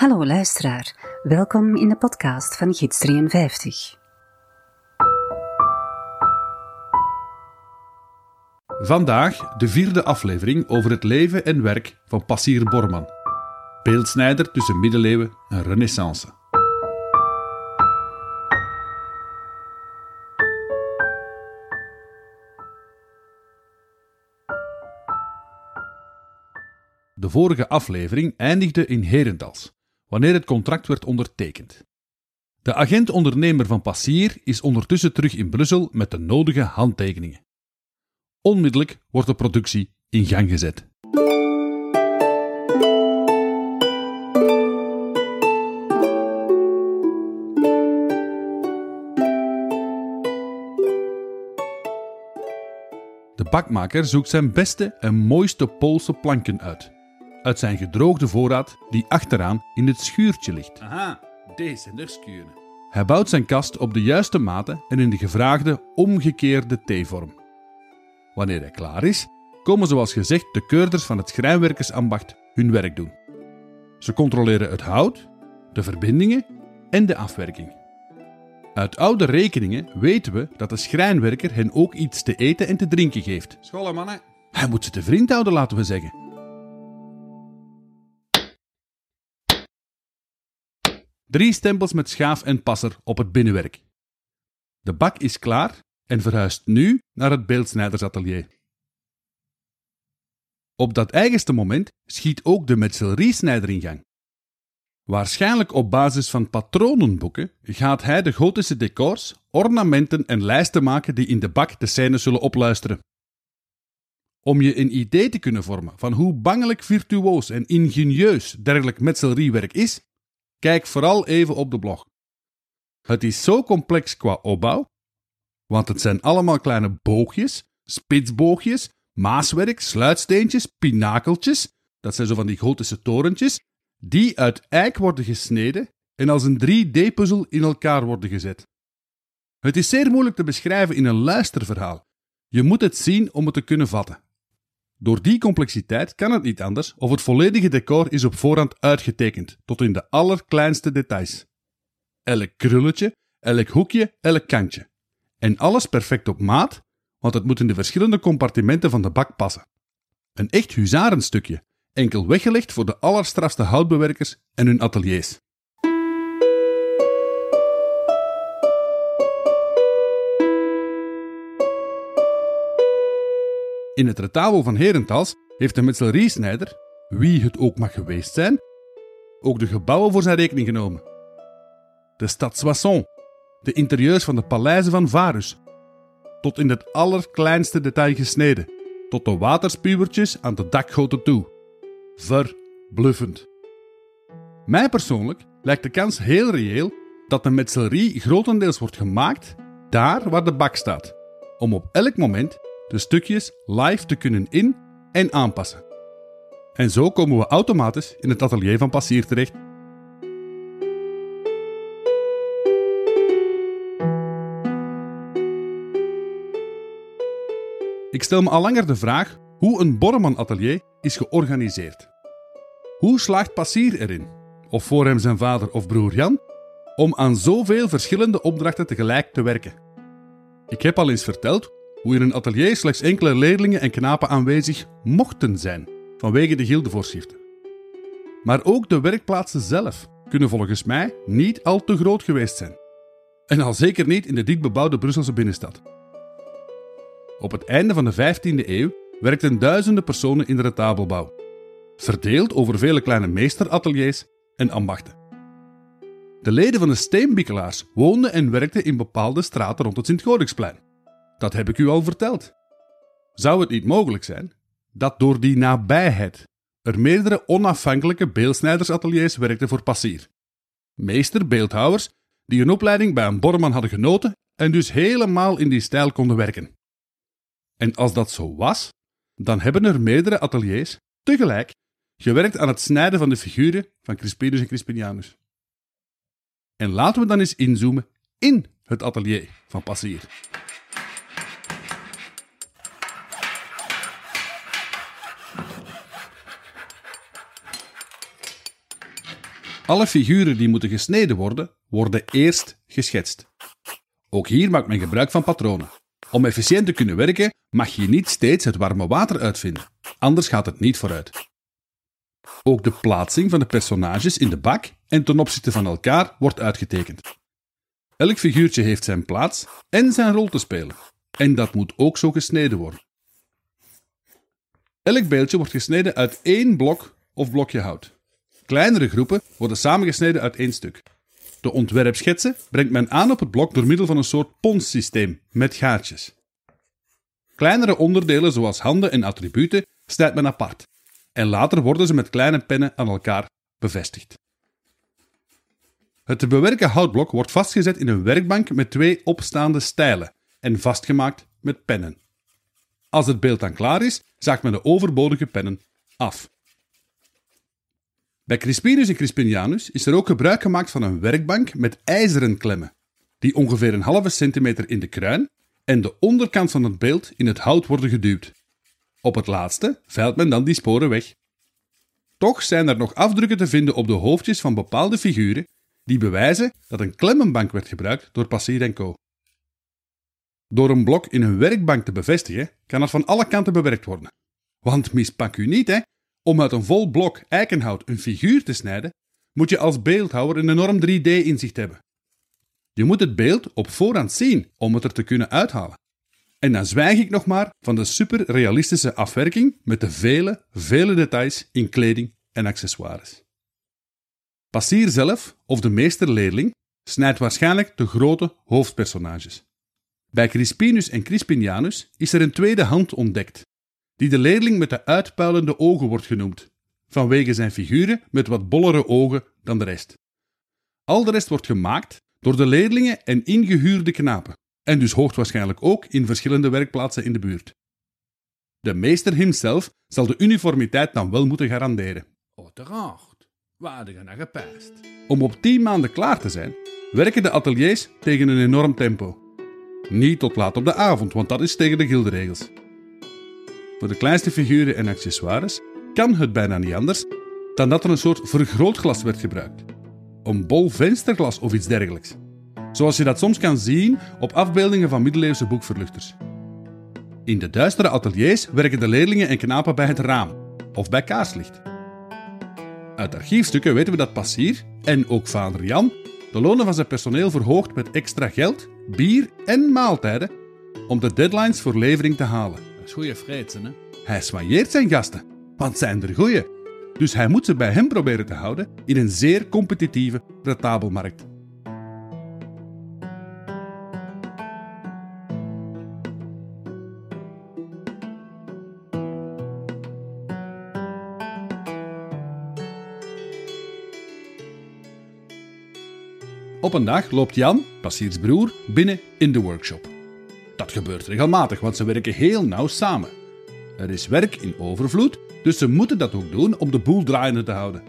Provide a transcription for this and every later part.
Hallo luisteraar, welkom in de podcast van Gids 53. Vandaag de vierde aflevering over het leven en werk van Passier Borman, beeldsnijder tussen middeleeuwen en renaissance. De vorige aflevering eindigde in Herentals, wanneer het contract werd ondertekend. De agent-ondernemer van Passier is ondertussen terug in Brussel met de nodige handtekeningen. Onmiddellijk wordt de productie in gang gezet. De bakmaker zoekt zijn beste en mooiste Poolse planken uit. Uit zijn gedroogde voorraad die achteraan in het schuurtje ligt. Aha, deze zijn de schuren. Hij bouwt zijn kast op de juiste mate en in de gevraagde omgekeerde T-vorm. Wanneer hij klaar is, komen zoals gezegd de keurders van het schrijnwerkersambacht hun werk doen. Ze controleren het hout, de verbindingen en de afwerking. Uit oude rekeningen weten we dat de schrijnwerker hen ook iets te eten en te drinken geeft. Scholen mannen. Hij moet ze te vriend houden, laten we zeggen. Drie stempels met schaaf en passer op het binnenwerk. De bak is klaar en verhuist nu naar het beeldsnijdersatelier. Op dat eigenste moment schiet ook de metselieriesnijder in gang. Waarschijnlijk op basis van patronenboeken gaat hij de gotische decors, ornamenten en lijsten maken die in de bak de scènes zullen opluisteren. Om je een idee te kunnen vormen van hoe bangelijk virtuoos en ingenieus dergelijk metselriewerk is, kijk vooral even op de blog. Het is zo complex qua opbouw, want het zijn allemaal kleine boogjes, spitsboogjes, maaswerk, sluitsteentjes, pinakeltjes, dat zijn zo van die gotische torentjes, die uit eik worden gesneden en als een 3D-puzzel in elkaar worden gezet. Het is zeer moeilijk te beschrijven in een luisterverhaal. Je moet het zien om het te kunnen vatten. Door die complexiteit kan het niet anders of het volledige decor is op voorhand uitgetekend, tot in de allerkleinste details. Elk krulletje, elk hoekje, elk kantje. En alles perfect op maat, want het moet in de verschillende compartimenten van de bak passen. Een echt huzarenstukje, enkel weggelegd voor de allerstrafste houtbewerkers en hun ateliers. In het retabel van Herentals heeft de metselieriesnijder, wie het ook mag geweest zijn, ook de gebouwen voor zijn rekening genomen. De stad Soissons, de interieurs van de paleizen van Varus, tot in het allerkleinste detail gesneden, tot de waterspuwertjes aan de dakgoten toe. Verbluffend. Mij persoonlijk lijkt de kans heel reëel dat de metselrie grotendeels wordt gemaakt daar waar de bak staat, om op elk moment de stukjes live te kunnen in- en aanpassen. En zo komen we automatisch in het atelier van Passier terecht. Ik stel me al langer de vraag hoe een Borreman-atelier is georganiseerd. Hoe slaagt Passier erin, of voor hem zijn vader of broer Jan, om aan zoveel verschillende opdrachten tegelijk te werken? Ik heb al eens verteld hoe in een atelier slechts enkele leerlingen en knapen aanwezig mochten zijn, vanwege de gildevoorschriften. Maar ook de werkplaatsen zelf kunnen volgens mij niet al te groot geweest zijn. En al zeker niet in de dichtbebouwde Brusselse binnenstad. Op het einde van de 15e eeuw werkten duizenden personen in de retabelbouw, verdeeld over vele kleine meesterateliers en ambachten. De leden van de steenbikkelaars woonden en werkten in bepaalde straten rond het Sint-Godiksplein. Dat heb ik u al verteld. Zou het niet mogelijk zijn dat door die nabijheid er meerdere onafhankelijke beeldsnijdersateliers werkten voor passier? Meester-beeldhouwers die een opleiding bij een borman hadden genoten en dus helemaal in die stijl konden werken. En als dat zo was, dan hebben er meerdere ateliers tegelijk gewerkt aan het snijden van de figuren van Crispinus en Crispinianus. En laten we dan eens inzoomen in het atelier van Passier. Alle figuren die moeten gesneden worden, worden eerst geschetst. Ook hier maakt men gebruik van patronen. Om efficiënt te kunnen werken, mag je niet steeds het warme water uitvinden, anders gaat het niet vooruit. Ook de plaatsing van de personages in de bak en ten opzichte van elkaar wordt uitgetekend. Elk figuurtje heeft zijn plaats en zijn rol te spelen, en dat moet ook zo gesneden worden. Elk beeldje wordt gesneden uit één blok of blokje hout. Kleinere groepen worden samengesneden uit één stuk. De ontwerpschetsen brengt men aan op het blok door middel van een soort ponssysteem met gaatjes. Kleinere onderdelen zoals handen en attributen snijdt men apart en later worden ze met kleine pennen aan elkaar bevestigd. Het te bewerken houtblok wordt vastgezet in een werkbank met twee opstaande stijlen en vastgemaakt met pennen. Als het beeld dan klaar is, zaagt men de overbodige pennen af. Bij Crispinus en Crispinianus is er ook gebruik gemaakt van een werkbank met ijzeren klemmen, die ongeveer een halve centimeter in de kruin en de onderkant van het beeld in het hout worden geduwd. Op het laatste veilt men dan die sporen weg. Toch zijn er nog afdrukken te vinden op de hoofdjes van bepaalde figuren die bewijzen dat een klemmenbank werd gebruikt door Passier Co. Door een blok in een werkbank te bevestigen, kan het van alle kanten bewerkt worden. Want mispak u niet, hè? Om uit een vol blok eikenhout een figuur te snijden, moet je als beeldhouwer een enorm 3D-inzicht hebben. Je moet het beeld op voorhand zien om het er te kunnen uithalen. En dan zwijg ik nog maar van de superrealistische afwerking met de vele, vele details in kleding en accessoires. Passier zelf, of de meesterleerling, snijdt waarschijnlijk de grote hoofdpersonages. Bij Crispinus en Crispinianus is er een tweede hand ontdekt, die de leerling met de uitpuilende ogen wordt genoemd, vanwege zijn figuren met wat bollere ogen dan de rest. Al de rest wordt gemaakt door de leerlingen en ingehuurde knapen, en dus hoogstwaarschijnlijk ook in verschillende werkplaatsen in de buurt. De meester hemzelf zal de uniformiteit dan wel moeten garanderen. Uiteraard, waardige naar gepast. Om op 10 maanden klaar te zijn, werken de ateliers tegen een enorm tempo. Niet tot laat op de avond, want dat is tegen de gilderegels. Voor de kleinste figuren en accessoires kan het bijna niet anders dan dat er een soort vergrootglas werd gebruikt. Een bol vensterglas of iets dergelijks. Zoals je dat soms kan zien op afbeeldingen van middeleeuwse boekverluchters. In de duistere ateliers werken de leerlingen en knapen bij het raam of bij kaarslicht. Uit archiefstukken weten we dat Passier en ook vader Jan de lonen van zijn personeel verhoogt met extra geld, bier en maaltijden om de deadlines voor levering te halen. Goeie vreedsen, hè? Hij soigneert zijn gasten, want zijn er goeie. Dus hij moet ze bij hem proberen te houden in een zeer competitieve retabelmarkt. Op een dag loopt Jan, Passiers broer, binnen in de workshop. Dat gebeurt regelmatig, want ze werken heel nauw samen. Er is werk in overvloed, dus ze moeten dat ook doen om de boel draaiende te houden.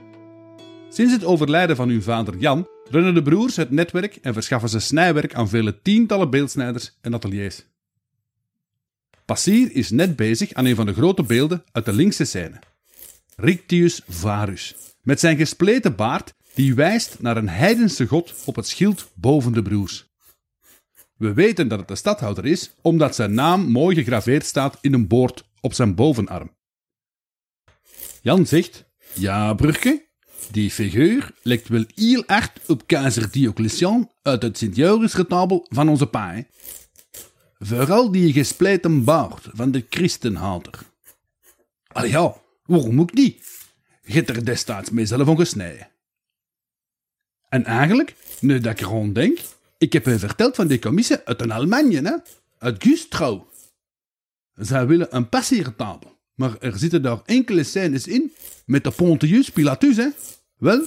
Sinds het overlijden van hun vader Jan runnen de broers het netwerk en verschaffen ze snijwerk aan vele tientallen beeldsnijders en ateliers. Passier is net bezig aan een van de grote beelden uit de linkse scène. Rictius Varus, met zijn gespleten baard die wijst naar een heidense god op het schild boven de broers. We weten dat het de stadhouder is, omdat zijn naam mooi gegraveerd staat in een boord op zijn bovenarm. Jan zegt: Ja, Brugge, die figuur lijkt wel heel erg op keizer Diocletian uit het Sint-Joris-retabel van onze pa. hè. Vooral die gespleten baard van de christenhater. Allee ja, waarom ook niet? Je er destijds mee zelf van gesneden. En eigenlijk, nu dat ik erom denk, ik heb u verteld van die commissie uit een Allemagne, hè? uit Güstrow. Zij willen een passiertafel, maar er zitten daar enkele scènes in met de Pontius Pilatus, hè? Wel,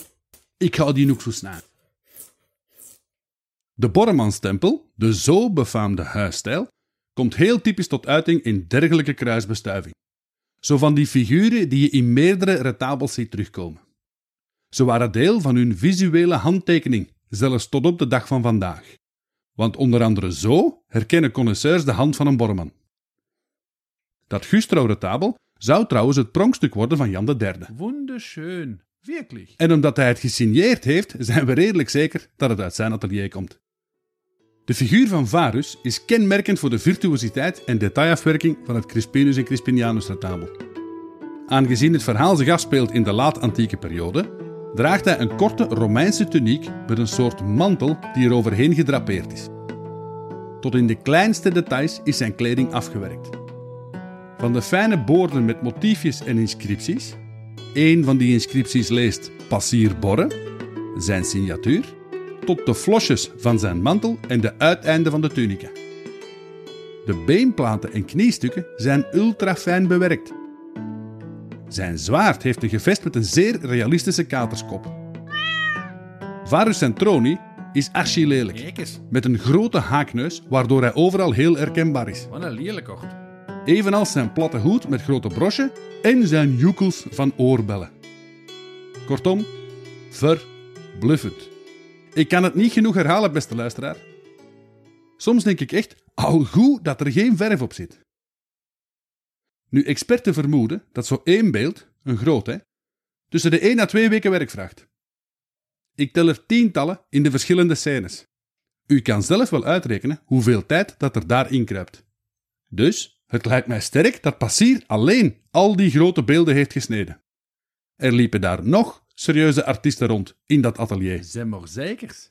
ik ga die nog zo snel. De Borremanstempel, de zo befaamde huisstijl, komt heel typisch tot uiting in dergelijke kruisbestuiving. Zo van die figuren die je in meerdere retabels ziet terugkomen. Ze waren deel van hun visuele handtekening, zelfs tot op de dag van vandaag. Want onder andere zo herkennen connoisseurs de hand van een borman. Dat Gustrouw-retabel zou trouwens het pronkstuk worden van Jan III. Wunderschön. Wirklich? En omdat hij het gesigneerd heeft, zijn we redelijk zeker dat het uit zijn atelier komt. De figuur van Varus is kenmerkend voor de virtuositeit en detailafwerking van het Crispinus en Crispinianus retabel. Aangezien het verhaal zich afspeelt in de laat-antieke periode, draagt hij een korte Romeinse tuniek met een soort mantel die er overheen gedrapeerd is. Tot in de kleinste details is zijn kleding afgewerkt. Van de fijne boorden met motiefjes en inscripties. Een van die inscripties leest Passier Borre, zijn signatuur, tot de flosjes van zijn mantel en de uiteinden van de tunica. De beenplaten en kniestukken zijn ultrafijn bewerkt. Zijn zwaard heeft een gevest met een zeer realistische katerskop. Varus Centroni is archilelijk, met een grote haakneus waardoor hij overal heel herkenbaar is. Wat een lelijkort. Evenals zijn platte hoed met grote broche en zijn joekels van oorbellen. Kortom, verbluffend. Ik kan het niet genoeg herhalen, beste luisteraar. Soms denk ik echt, al goed dat er geen verf op zit. Nu, experten vermoeden dat zo één beeld, een groot hè, tussen de 1 à 2 weken werk vraagt. Ik tel er tientallen in de verschillende scènes. U kan zelf wel uitrekenen hoeveel tijd dat er daarin kruipt. Dus, het lijkt mij sterk dat Passier alleen al die grote beelden heeft gesneden. Er liepen daar nog serieuze artiesten rond in dat atelier. Zijn maar zekers.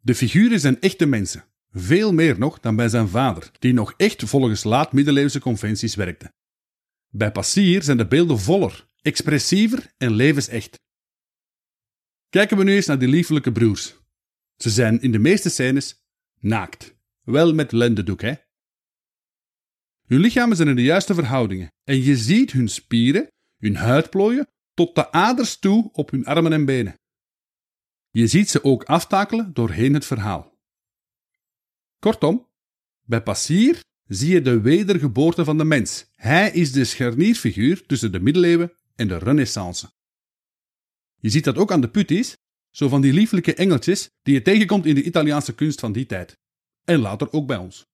De figuren zijn echte mensen. Veel meer nog dan bij zijn vader, die nog echt volgens laat-middeleeuwse conventies werkte. Bij Passier zijn de beelden voller, expressiever en levensecht. Kijken we nu eens naar die liefelijke broers. Ze zijn in de meeste scènes naakt. Wel met lendendoek, hè? Hun lichamen zijn in de juiste verhoudingen en je ziet hun spieren, hun huidplooien, tot de aders toe op hun armen en benen. Je ziet ze ook aftakelen doorheen het verhaal. Kortom, bij Passier zie je de wedergeboorte van de mens. Hij is de scharnierfiguur tussen de middeleeuwen en de renaissance. Je ziet dat ook aan de putties, zo van die lieflijke engeltjes die je tegenkomt in de Italiaanse kunst van die tijd. En later ook bij ons.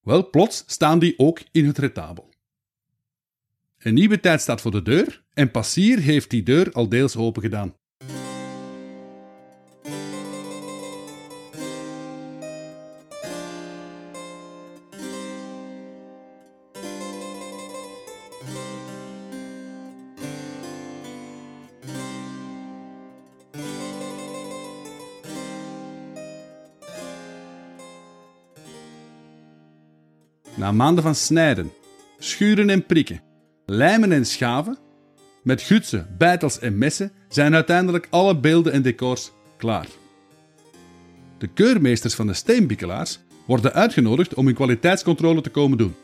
Wel, plots staan die ook in het retabel. Een nieuwe tijd staat voor de deur en Passier heeft die deur al deels open gedaan. Na maanden van snijden, schuren en prikken, lijmen en schaven, met gutsen, bijtels en messen zijn uiteindelijk alle beelden en decors klaar. De keurmeesters van de steenbikkelaars worden uitgenodigd om hun kwaliteitscontrole te komen doen.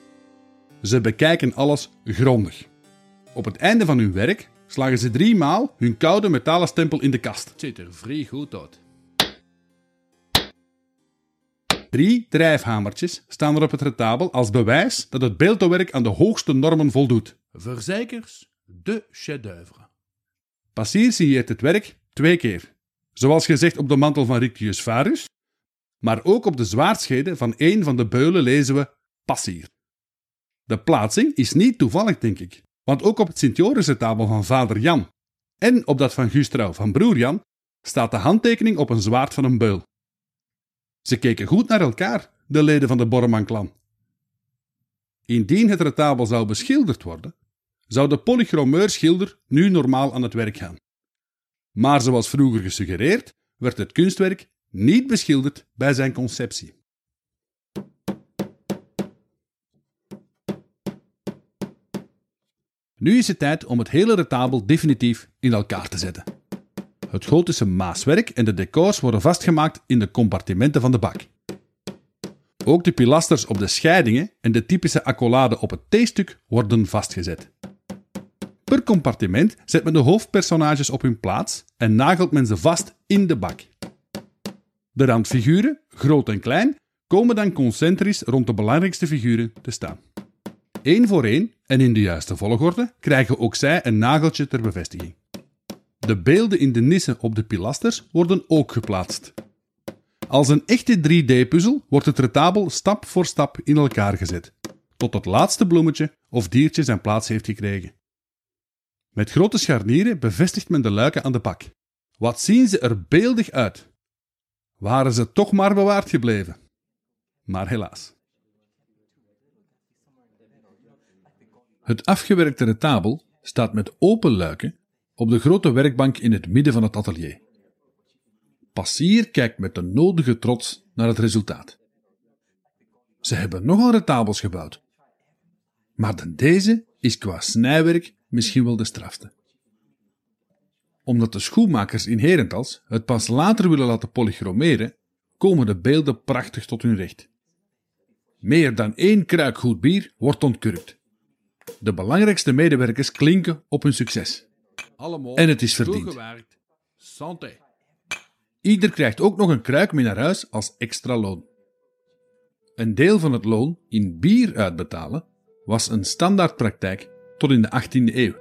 Ze bekijken alles grondig. Op het einde van hun werk slagen ze driemaal hun koude metalen stempel in de kast. Het ziet er vrij goed uit. Drie drijfhamertjes staan er op het retabel als bewijs dat het beeldhouwwerk aan de hoogste normen voldoet. Verzekers, de chef-d'œuvre. Passier signeert het werk twee keer. Zoals gezegd op de mantel van Rictius Varus, maar ook op de zwaardschede van een van de beulen lezen we Passier. De plaatsing is niet toevallig, denk ik, want ook op het Sint-Joris-retabel van vader Jan en op dat van Gustrouw van broer Jan staat de handtekening op een zwaard van een beul. Ze keken goed naar elkaar, de leden van de Borreman-klan. Indien het retabel zou beschilderd worden, zou de polychromeur-schilder nu normaal aan het werk gaan. Maar zoals vroeger gesuggereerd, werd het kunstwerk niet beschilderd bij zijn conceptie. Nu is het tijd om het hele retabel definitief in elkaar te zetten. Het gotische maaswerk en de decors worden vastgemaakt in de compartimenten van de bak. Ook de pilasters op de scheidingen en de typische accolade op het theestuk worden vastgezet. Per compartiment zet men de hoofdpersonages op hun plaats en nagelt men ze vast in de bak. De randfiguren, groot en klein, komen dan concentrisch rond de belangrijkste figuren te staan. Eén voor één en in de juiste volgorde krijgen ook zij een nageltje ter bevestiging. De beelden in de nissen op de pilasters worden ook geplaatst. Als een echte 3D-puzzel wordt het retabel stap voor stap in elkaar gezet, tot het laatste bloemetje of diertje zijn plaats heeft gekregen. Met grote scharnieren bevestigt men de luiken aan de bak. Wat zien ze er beeldig uit? Waren ze toch maar bewaard gebleven? Maar helaas. Het afgewerkte retabel staat met open luiken op de grote werkbank in het midden van het atelier. Passier kijkt met de nodige trots naar het resultaat. Ze hebben nogal retabels gebouwd. Maar deze is qua snijwerk misschien wel de strafste. Omdat de schoenmakers in Herentals het pas later willen laten polychromeren, komen de beelden prachtig tot hun recht. Meer dan één kruik goed bier wordt ontkurkt. De belangrijkste medewerkers klinken op hun succes. Allemaal En het is verdiend. Santé. Ieder krijgt ook nog een kruik mee naar huis als extra loon. Een deel van het loon in bier uitbetalen was een standaardpraktijk tot in de 18e eeuw.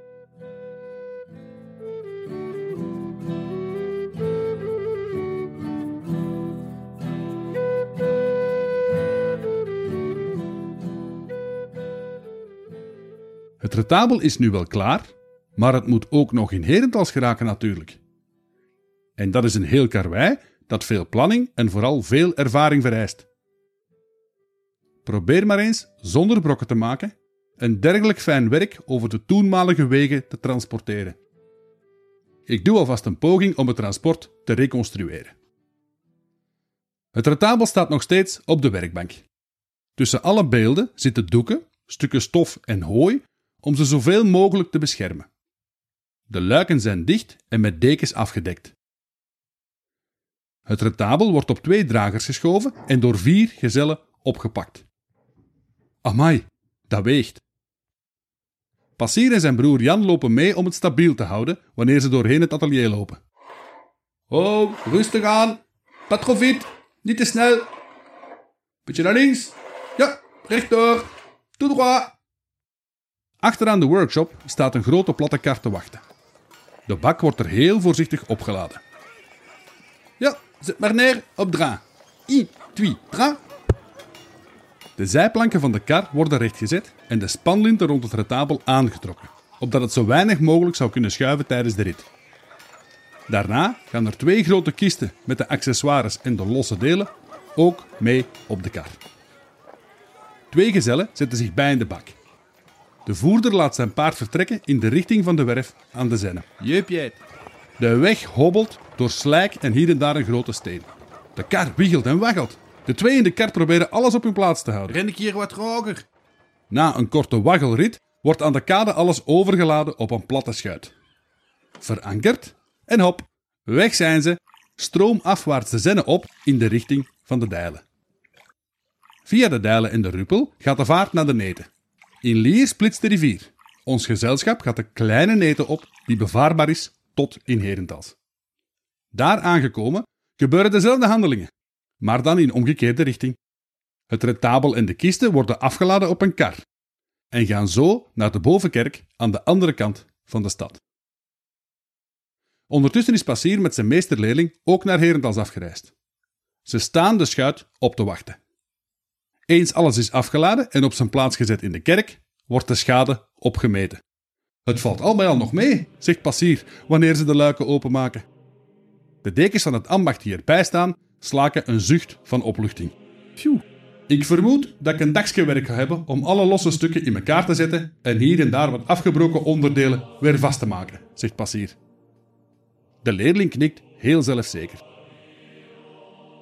Het retabel is nu wel klaar, maar het moet ook nog in Herentals geraken natuurlijk. En dat is een heel karwei dat veel planning en vooral veel ervaring vereist. Probeer maar eens, zonder brokken te maken, een dergelijk fijn werk over de toenmalige wegen te transporteren. Ik doe alvast een poging om het transport te reconstrueren. Het retabel staat nog steeds op de werkbank. Tussen alle beelden zitten doeken, stukken stof en hooi om ze zoveel mogelijk te beschermen. De luiken zijn dicht en met dekens afgedekt. Het retabel wordt op twee dragers geschoven en door vier gezellen opgepakt. Amai, dat weegt. Passier en zijn broer Jan lopen mee om het stabiel te houden wanneer ze doorheen het atelier lopen. Oh, rustig aan. Vite. Niet te snel. Beetje naar links. Ja, rechtdoor. Tout droit. Achteraan de workshop staat een grote platte kar te wachten. De bak wordt er heel voorzichtig opgeladen. Ja, zet maar neer op dra. 1, 2, 3. De zijplanken van de kar worden rechtgezet en de spanlinten rond het retabel aangetrokken, opdat het zo weinig mogelijk zou kunnen schuiven tijdens de rit. Daarna gaan er twee grote kisten met de accessoires en de losse delen ook mee op de kar. Twee gezellen zetten zich bij in de bak. De voerder laat zijn paard vertrekken in de richting van de werf aan de Zenne. Jupjeet. De weg hobbelt door slijk en hier en daar een grote steen. De kar wiegelt en waggelt. De twee in de kar proberen alles op hun plaats te houden. Ren ik hier wat hoger? Na een korte waggelrit wordt aan de kade alles overgeladen op een platte schuit. Verankerd en hop, weg zijn ze, stroomafwaarts de zenne op in de richting van de dijlen. Via de dijlen en de ruppel gaat de vaart naar de neten. In Lier splitst de rivier. Ons gezelschap gaat de kleine neten op die bevaarbaar is tot in Herentals. Daar aangekomen gebeuren dezelfde handelingen, maar dan in omgekeerde richting. Het retabel en de kisten worden afgeladen op een kar en gaan zo naar de bovenkerk aan de andere kant van de stad. Ondertussen is Passier met zijn meesterleerling ook naar Herentals afgereisd. Ze staan de schuit op te wachten. Eens alles is afgeladen en op zijn plaats gezet in de kerk, wordt de schade opgemeten. Het valt al bij al nog mee, zegt Passier wanneer ze de luiken openmaken. De dekens van het ambacht die erbij staan, slaken een zucht van opluchting. Phew. Ik vermoed dat ik een dagje werk ga hebben om alle losse stukken in elkaar te zetten en hier en daar wat afgebroken onderdelen weer vast te maken, zegt Passier. De leerling knikt heel zelfzeker.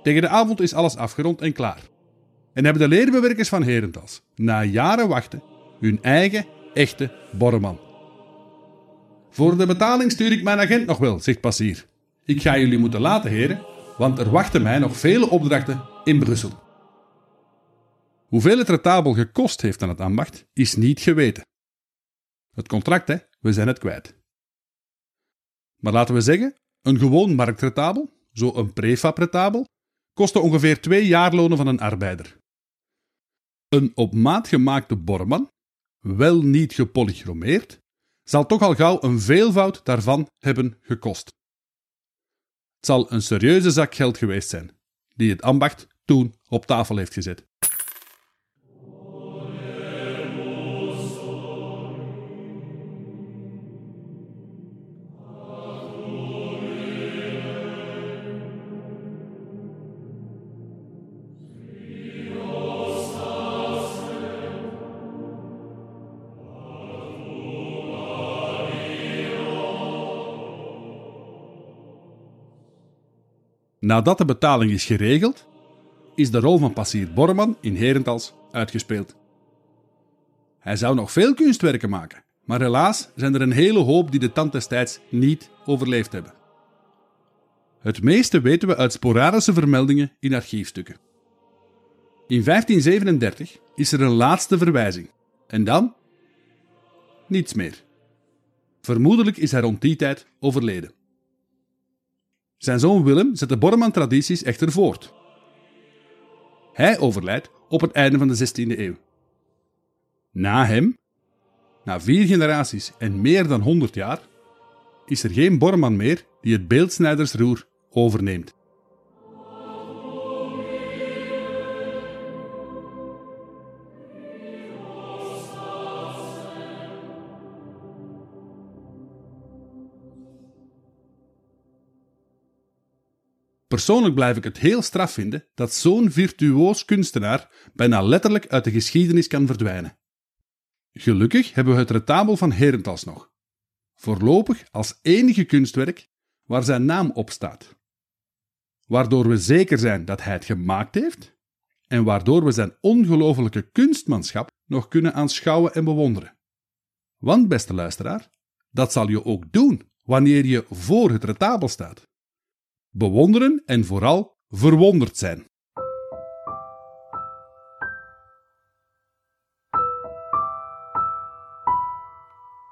Tegen de avond is alles afgerond en klaar. En hebben de leerbewerkers van Herentals, na jaren wachten, hun eigen, echte borreman. Voor de betaling stuur ik mijn agent nog wel, zegt Passier. Ik ga jullie moeten laten, heren, want er wachten mij nog vele opdrachten in Brussel. Hoeveel het retabel gekost heeft aan het ambacht, is niet geweten. Het contract, hè, we zijn het kwijt. Maar laten we zeggen, een gewoon marktretabel, zo een prefab-retabel, kostte ongeveer twee jaarlonen van een arbeider. Een op maat gemaakte borman, wel niet gepolychromeerd, zal toch al gauw een veelvoud daarvan hebben gekost. Het zal een serieuze zak geld geweest zijn, die het ambacht toen op tafel heeft gezet. Nadat de betaling is geregeld, is de rol van passier Borman in Herentals uitgespeeld. Hij zou nog veel kunstwerken maken, maar helaas zijn er een hele hoop die de tand destijds niet overleefd hebben. Het meeste weten we uit sporadische vermeldingen in archiefstukken. In 1537 is er een laatste verwijzing. En dan? Niets meer. Vermoedelijk is hij rond die tijd overleden. Zijn zoon Willem zet de Borman-tradities echter voort. Hij overlijdt op het einde van de 16e eeuw. Na hem, na vier generaties en meer dan 100 jaar, is er geen Borman meer die het beeldsnijdersroer overneemt. Persoonlijk blijf ik het heel straf vinden dat zo'n virtuoos kunstenaar bijna letterlijk uit de geschiedenis kan verdwijnen. Gelukkig hebben we het retabel van Herentals nog. Voorlopig als enige kunstwerk waar zijn naam op staat. Waardoor we zeker zijn dat hij het gemaakt heeft en waardoor we zijn ongelofelijke kunstmanschap nog kunnen aanschouwen en bewonderen. Want, beste luisteraar, dat zal je ook doen wanneer je voor het retabel staat bewonderen en vooral verwonderd zijn.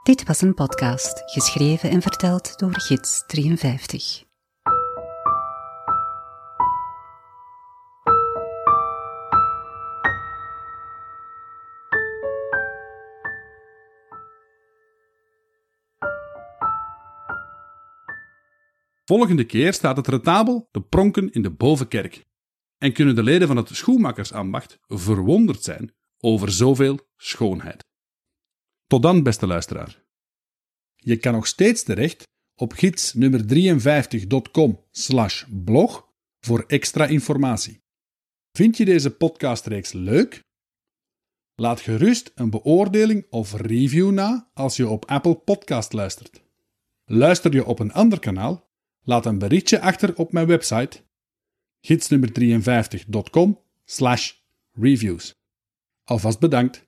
Dit was een podcast geschreven en verteld door Gids 53. Volgende keer staat het retabel te pronken in de bovenkerk en kunnen de leden van het schoenmakersambacht verwonderd zijn over zoveel schoonheid. Tot dan, beste luisteraar. Je kan nog steeds terecht op gids nummer 53.com blog voor extra informatie. Vind je deze podcastreeks leuk? Laat gerust een beoordeling of review na als je op Apple Podcast luistert. Luister je op een ander kanaal? Laat een berichtje achter op mijn website gidsnummer53.com reviews. Alvast bedankt.